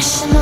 Passion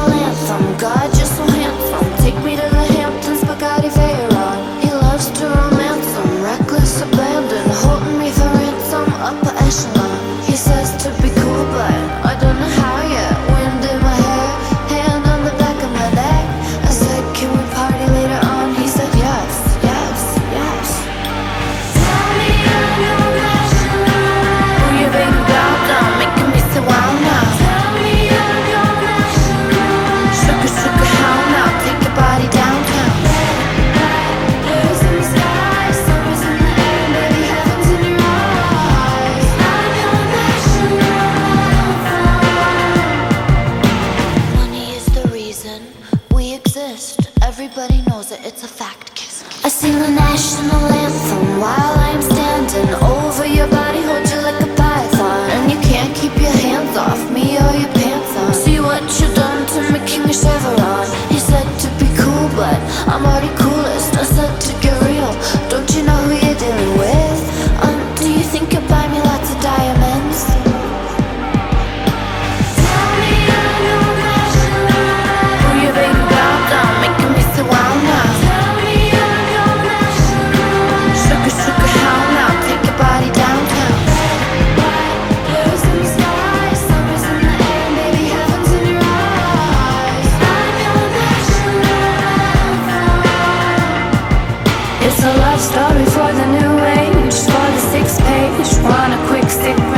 a love story for the new age, for the six page, want a quick stick.